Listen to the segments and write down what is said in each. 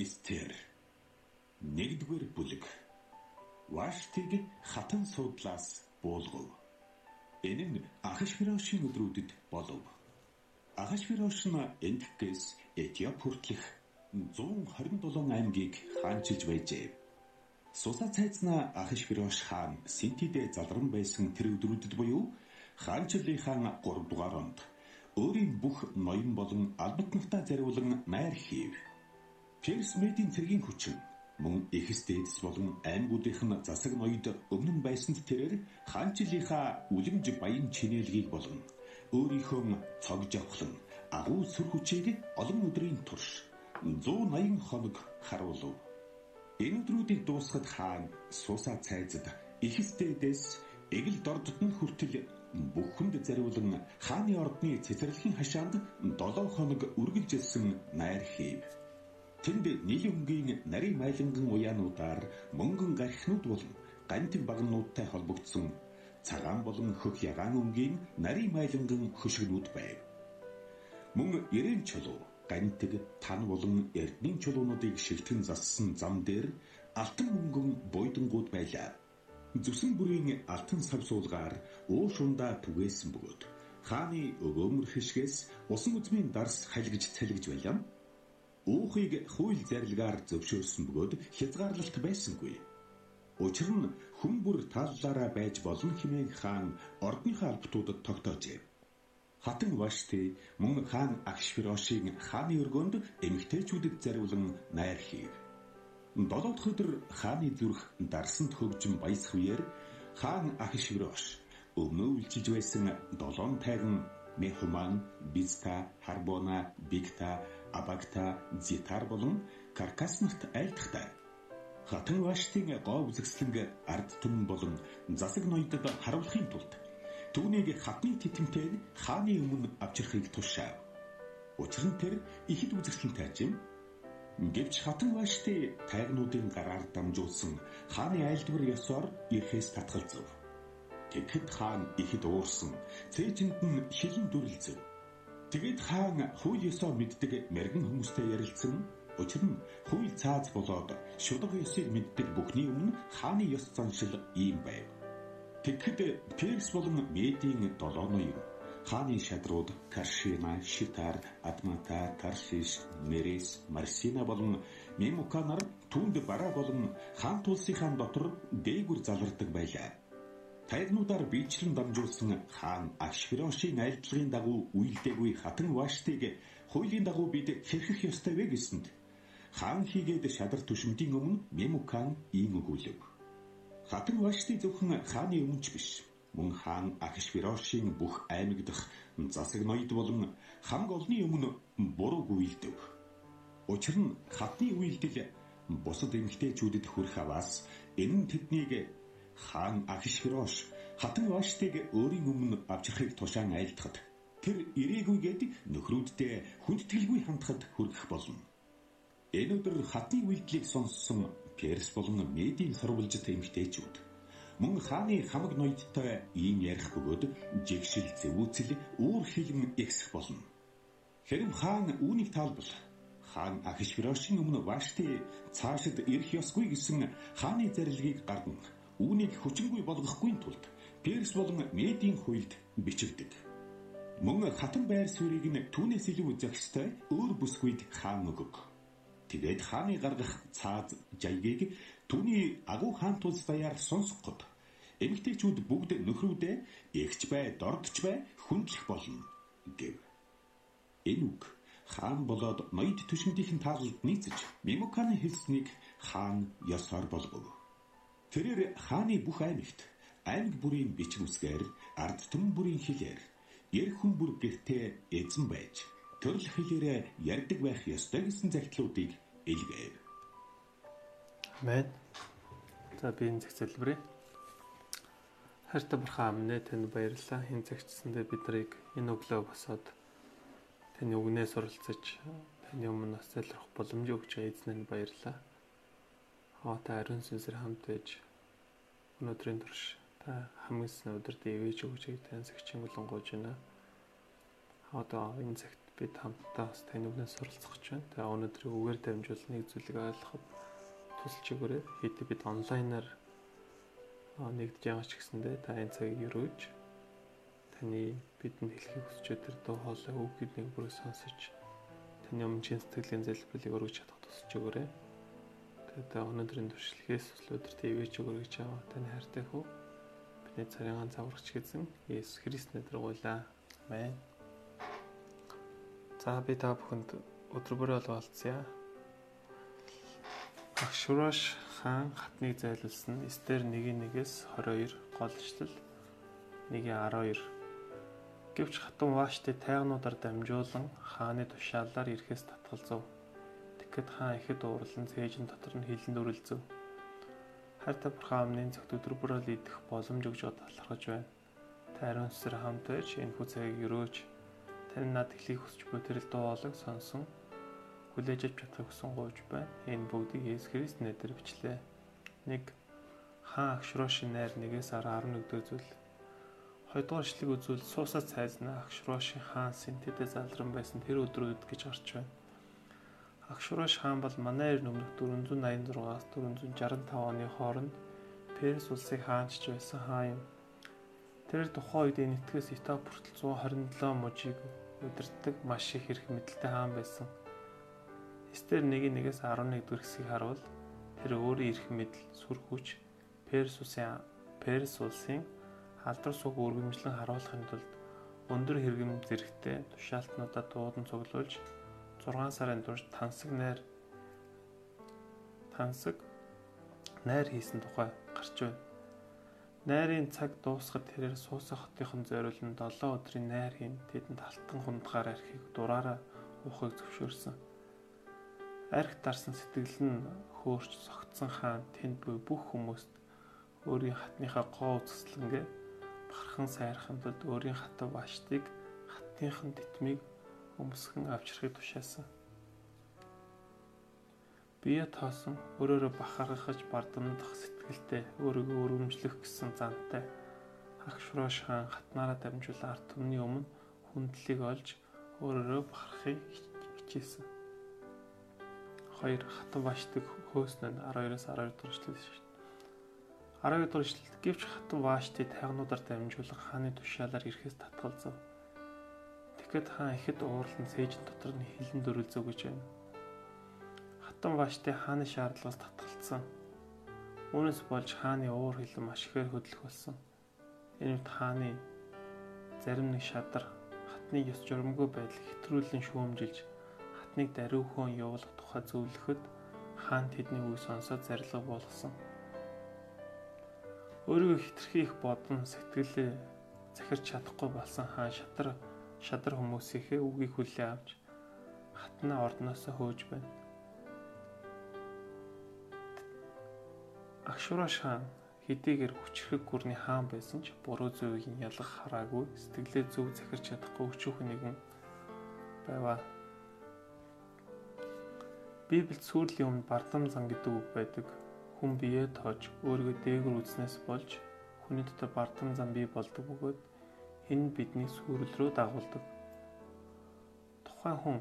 Эстер 1-р бүлэг Ваштыг хатан суудлаас буулгав. Энэ нь Ахашвирошийн өдрүүдэд болов. Ахашвирош нь Эндхкээс Этиоп хүртэлх 127 аймгийг хаанчилж байжээ. Сусаа цайзнаа Ахашвирош хаан Синтидэ залран байсан тэр өдрүүдэд буюу хаанчлалынхаа 3 дугаар онд өөрийн бүх ноён болон албатнахтаа зариулан найр хийв. Перс медийн цэргийн хүчин мөн Эхстэдс болон аймагуудынх нь засаг ноёд өмнө нь байсанд тэрээр хаанчлалынхаа үлэмж баян чинээлгийг болон өөрийнхөө цогж авахлан агуу сүр хүчийг олон өдрийн турш 180 хоног харуулв. Энэ өдрүүдийг дуусгад хаан Сусаа цайзад Эхстэдэс эгэл дордод нь хүртэл бүхэнд зариулан хааны ордны цэцэрлэгийн хашаанд 7 хоног үргэлжилсэн найр хийв. Тэнд нийлэн өнгийн нарийн майланган уяануудаар мөнгөн гархнууд болон гантин багнуудтай холбогдсон цагаан болон хөх ягаан өнгийн нарийн майланган хөшгнүүд байв. Мөн эрээн чулуу, гантиг, тан болон эрдмийн чулуунуудыг шилтгэн зассан зам дээр алтан мөнгөн буйдангууд байлаа. Зүсэн бүрийн алтан сав суулгаар уушундаа түгээсэн бөгөөд хааны өгөөмөр хишгээс усан үзмийн дарс халигж цалгиж байлаа Уухыг хууль зарилгаар зөвшөөрсөн бөгөөд хязгаарлалт байсангүй. Учир нь хүн бүр тааллаараа байж болно хэмээн хаан ордныхаа албатуудад тогтоожээ. Хатан Вашти мөн хаан Акшвирошийн хааны өргөнд эмгтээчүүдэд зариулан найр хийв. Долоо дахь өдөр хааны зүрх дарсанд хөгжин баясах үеэр хаан Ахишвирош өмнөө үлчиж байсан долоон тайган Мехуман, Бизта, Харбона, Бигта Абагта, Зитар болон Каркас нарт айлтгтай. Хатан Ваштын гоо үзэсгэлэнг ард түмэн болон засаг ноёдод харуулахын тулд түүнийг хатны титэмтэй хааны өмнө авчрахыг тушаав. Учир нь тэр ихэд үзэсгэлэнтэй чим Гэвч хатан Вашти тайгнуудын гараар дамжуулсан хааны айлдвар ёсоор ирэхээс татгалзав. Тэгэхэд хаан ихэд уурсан, цээжинд нь хилэн дүрлзэв. Тэгэд хаан хууль ёсоо мэддэг мэрэгэн хүмүүстэй ярилцсан. Учир нь хууль цааз болоод шударга ёсыг мэддэг бүхний өмнө хааны ёс заншил ийм байв. Тэгэхэд Перс болон Медийн долооны. Хааны шадрууд Каршина, Шитар, Адмата, Таршиш, Мерес, Марсина болон Мемуканаар түүнд бараа болон хаан тулсынхаа дотор дээгүр залардаг байлаа. Тайгнуудаар биечлэн дамжуулсан хаан Ашхирошийн айлтлагын дагуу үйлдэггүй хатан Ваштыг хуулийн дагуу бид хэрхэх ёстой вэ гэсэнд хаан хийгээд шадар түшмдийн өмнө Мемукан ийм өгүүлв. Хатан Вашти зөвхөн хааны өмнөч биш. Мөн хаан Ахишвирошийн бүх аймаг дахь засаг ноёд болон хамг олны өмнө буруу гуйлдэв. Учир нь хатны үйлдэл бусад эмгтээчүүдэд хүрэх аваас энэ нь тэднийг хаан Ахишвирош хатан Ваштыг өөрийн өмнө авчрахыг тушаан айлтгад тэр ирээгүйгээд нөхрүүддээ хүндэтгэлгүй хандхад хүргэх болно. Энэ өдөр хатны үйлдлийг сонссон Перс болон Медийн сурвалжит эмгтээчүүд мөн хааны хамаг ноёдтой ийм ярих бөгөөд жигшил зэвүүцэл үүр хилэн ихсэх болно. Хэрэв хаан үүнийг таалбал хаан Ахишвирошийн өмнө Вашти цаашид ирэх ёсгүй гэсэн хааны зарилгийг гарган үүнийг хүчингүй болгохгүй тулд Перс болон Медийн хуйлд бичигдэг. Мөн хатан байр суурийг нь түүнээс илүү зохистой өөр бүсгүйд хаан өгөг. Тэгээд хааны гаргах цаад жайгийг түүний агуу хаан тулс даяар сонсгоход эмгтээчүүд бүгд нөхрүүдээ эгч бай, дордч бай хүндлэх болно гэв. Энэ үг хаан болоод ноёд түшиндийн таалалд нийцэж Мемуканы хэлснийг хаан ёсоор болгов. Тэрээр хааны бүх аймагт аймаг бүрийн бичиг үсгээр ард түмэн бүрийн хэлээр ер хүн бүр гэртээ эзэн байж төрөл хэлээрээ ярьдаг байх ёстой гэсэн загтлуудыг илгээв. Амен. За би энэ зах залбирая. Хайртай бурхан амнэ танд баярлалаа. Энэ цагтсэндээ бид нарыг энэ өглөө босоод таны үгнээ суралцаж таны өмнө бас залрах боломжийг өгч эзнэнд баярлалаа хоотой ариун сүнсээр хамт байж өнөөдрийн турш та хамгийн өдөрт ивэж өгч тань сэгчийн болон гож байна. Одоо энэ цагт бид хамтдаа бас таны үгнээс суралцах гэж байна. Тэгээ өнөөдрийн үгээр дамжуул нэг зүйлийг ойлгоход тусалж өгөөрэй. Хэдий бид онлайнаар нэгдэж байгаа ч гэсэндээ та энэ цагийг өрөөж таны бидэнд хэлхийг хүсч өдр дуу хоолой үгүүд нэг бүрээ сонсож таны өмнө сэтгэлийн залбирлыг өргөж чадах тусалж өгөөрэй. Тэгээд өнөөдрийн туршлагаас өдөр ТV-ч өгөргөж аваа таны хайртай хөө бидний царийн заврагч гэсэн Есүс Христнээр дургуулаа. Амен. За би та бүхэнд өдөр бүрээ олгоолцъя. Агшураш хаан хатныг зайлуулсан Эстер 1-1-ээс 22 гол ишлэл 1-12 Гэвч хатан Вашти тайгнуудаар дамжуулан хааны тушаалаар ирэхээс татгалзав. Тэгэхэд хаан ихэд уурлан цээжин дотор нь хилэн дүрэлзв. Хайртай бурхан амны зөвхт өдөр бүрэл идэх боломж өгж талархаж байна. Та ариун сүсэр хамт байж энэ цагийг өрөөж Тань над хэлхийг хүсч буй тэрэл дуулаг сонсон хүлээж авч чадах хүсэн гуйж байна. Энэ бүгдийг Есүс Христ нэрээр бичлээ. 1. Хаан агшроош найр нэгээс 11 дэх зүйл. Хоёрдугаар ишлэг үзвэл суусаа цайзнаа агшроошийн хаан Синтэдэ залран байсан тэр өдрүүд гэж гарч байна. Агшроош хаан бол манай эр өмнөх 486-аас 465 оны хооронд Перс улсыг хаанчж байсан хаан юм. Тэр тухайн үед энэ этгээс Этап хүртэл 127 мужийг удирддаг маш их хэрэг мэдлэлтэй хаан байсан. Эстер 1-1-ээс 11 дэх хэсгийг харуул тэр өөрийн эрх мэдэл, сүр хүч, Перс улсын Перс улсын халдвар суг өргөмжлөн харуулахын тулд өндөр хэрэгэм зэрэгтэй тушаалтнуудаа дуудан цуглуулж 6 сарын турш тансаг найр тансаг найр хийсэн тухай гарч байна. Найрын цаг дуусахад тэрээр суусах хотынхон зориулн 7 өдрийн найр хийн тэдэнд алтан хундгаар архийг дураараа уухыг зөвшөөрсөн. Арх дарсан сэтгэл нь хөөрч согтсон хаан тэнд буй бүх хүмүүст өөрийн хатныхаа гоо үзэсгэлэнгээ бахархан сайрахын тулд өөрийн хатав баштыг хатныхан титмийг өмсгөн авчрахыг тушаасан. Бие тоосон өөрөөрөө бахархаж бардамдах сэтгэлтэй өөрийгөө өрөмжлөх гэсэн зантай Хагшроош хаан хатнаараа дамжуулан арт түмний өмнө хүндлийг олж өөрөөрөө бахархыг хичээсэн. Хоёр хатан баштаг хөөснө 12-оос 12 дугаар дээ. 12 дугаар эшлэлд гэвч хатан баштыг тайгнуудаар дамжуулан хааны тушаалаар ирэхээс татгалзав. Тэгэхэд хаан ихэд уурлан сээжин дотор нь хилэн дөрөлзөв гэж байна. Хатан баштыг хааны шаардлагаас татгалцсан Үүнээс болж хааны уур хилэн маш ихээр хөдлөх болсон. Энэ үед хааны зарим нэг шадар хатны ёс журамгүй байдал хэтрүүлэн шүүмжилж хатныг даруй хөөн явуулах тухай зөвлөхөд хаан тэдний үг сонсоод зарилга болгосон. Өөрийгөө хитрхи их бодон сэтгэлээ захирч чадахгүй болсон хаан шадар шадар хүмүүсийнхээ үгийг хүлээ авч хатнаа ордноосоо хөөж байна. Агшураш хаан хэдийгээр хүчрхэг гүрний хаан байсан ч буруу зөвийг нь ялгах хараагүй сэтгэлээ зөв захирч чадахгүй өчүүхэн нэгэн байваа. Библиэд сүрлийн өмнө бардам зан гэдэг үг байдаг. Хүн биеэ тоож өөрийгөө дээгүр үзнээс болж хүний дотор бардам зан бий болдог бөгөөд энэ бидний сүрэл рүү дагуулдаг. Тухайн хүн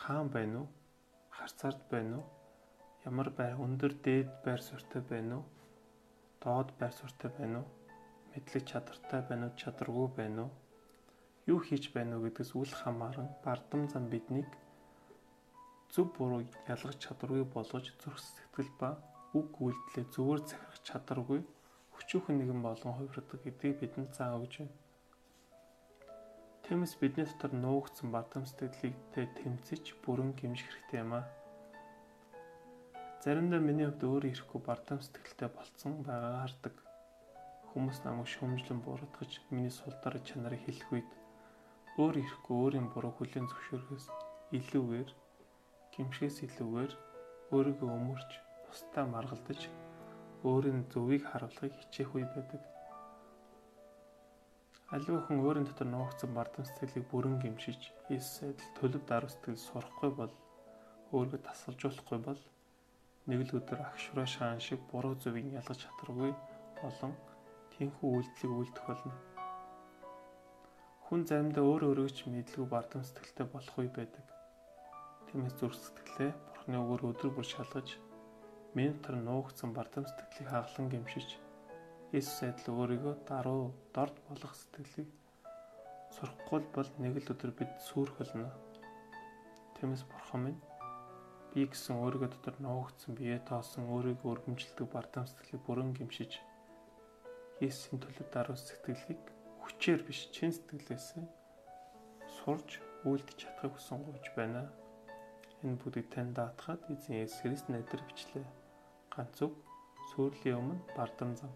хаан байна уу? Харцаард байна уу? Ямар байр өндөр дээд байр суурьтай байна уу? Доод байр суурьтай байна уу? Мэдлэг чадвартай байна уу? Чадваргүй байна уу? Юу хийж байна уу гэдгээс үл хамааран бардам зам биднийг зөв буруу ялгах чадваргүй болгож зүрх сэтгэл ба үг үйлдэлээ зөвөр захирах чадваргүй хүчүүхэн нэгэн болгон хувирдаг гэдгийг бидэнд зааж өгч байна. Тиймээс бидний дотор нуугдсан бардам сэтгэлийг тэмцэж бүрэн гимжих хэрэгтэй юм аа. Заримдаа миний хувьд өөрөө ирэхгүй бардам сэтгэлтэй болцсон байгааг хардаг. Хүмүүс намайг шөмжлөн буруутгаж миний сул дорой чанарыг хэлэх үед өөр ирэхгүй өөрийн буруу хүлээн зөвшөөрөхөөс илүүгээр гимшээс илүүгээр өөрийгөө өмөрч бусдаа маргалдаж өөрийн зөвийг харуулахыг хичээх үе байдаг. Аливаа хүн өөрийн дотор нуугдсан бардам сэтгэлийг бүрэн гимшиж Иесус адил төлөв даруй сэтгэл сурахгүй бол өөрийгөө тасалжуулахгүй бол нэг л өдөр агшраа шаан шиг буруу зөвийг ялгаж чадваргүй болон тийхүү үйлдэлийг үйлдэх болно. Хүн заримдаа өөр өөрөөч мэдлгүй бардам сэтгэлтэй болох үе байдаг. Тиймээс зүрх сэтгэлээ Бурхны үгээр өдөр бүр шалгаж минутаар нуугдсан бардам сэтгэлийг хаглан гимшиж Иесус адил өөрийгөө даруй дорд болгох сэтгэлийг сурахгүй бол нэг л өдөр бид сүрх болно. Тиймээс Бурхан минь би гэсэн өөрийгөө дотор нуугдсан бие тоосон өөрийгөө өргөмжилдэг бардам сэтгэлийг бүрэн гимшиж Есүсийн төлөө даруй сэтгэлийг хүчээр биш чин сэтгэлээс сурж үйлдэж чадахыг хүсэн гооч байна. Энэ бүдгийг тань даатахад эзэн Есүс Христ найдар бичлээ. Ганц үг сүрлийн өмнө бардам зам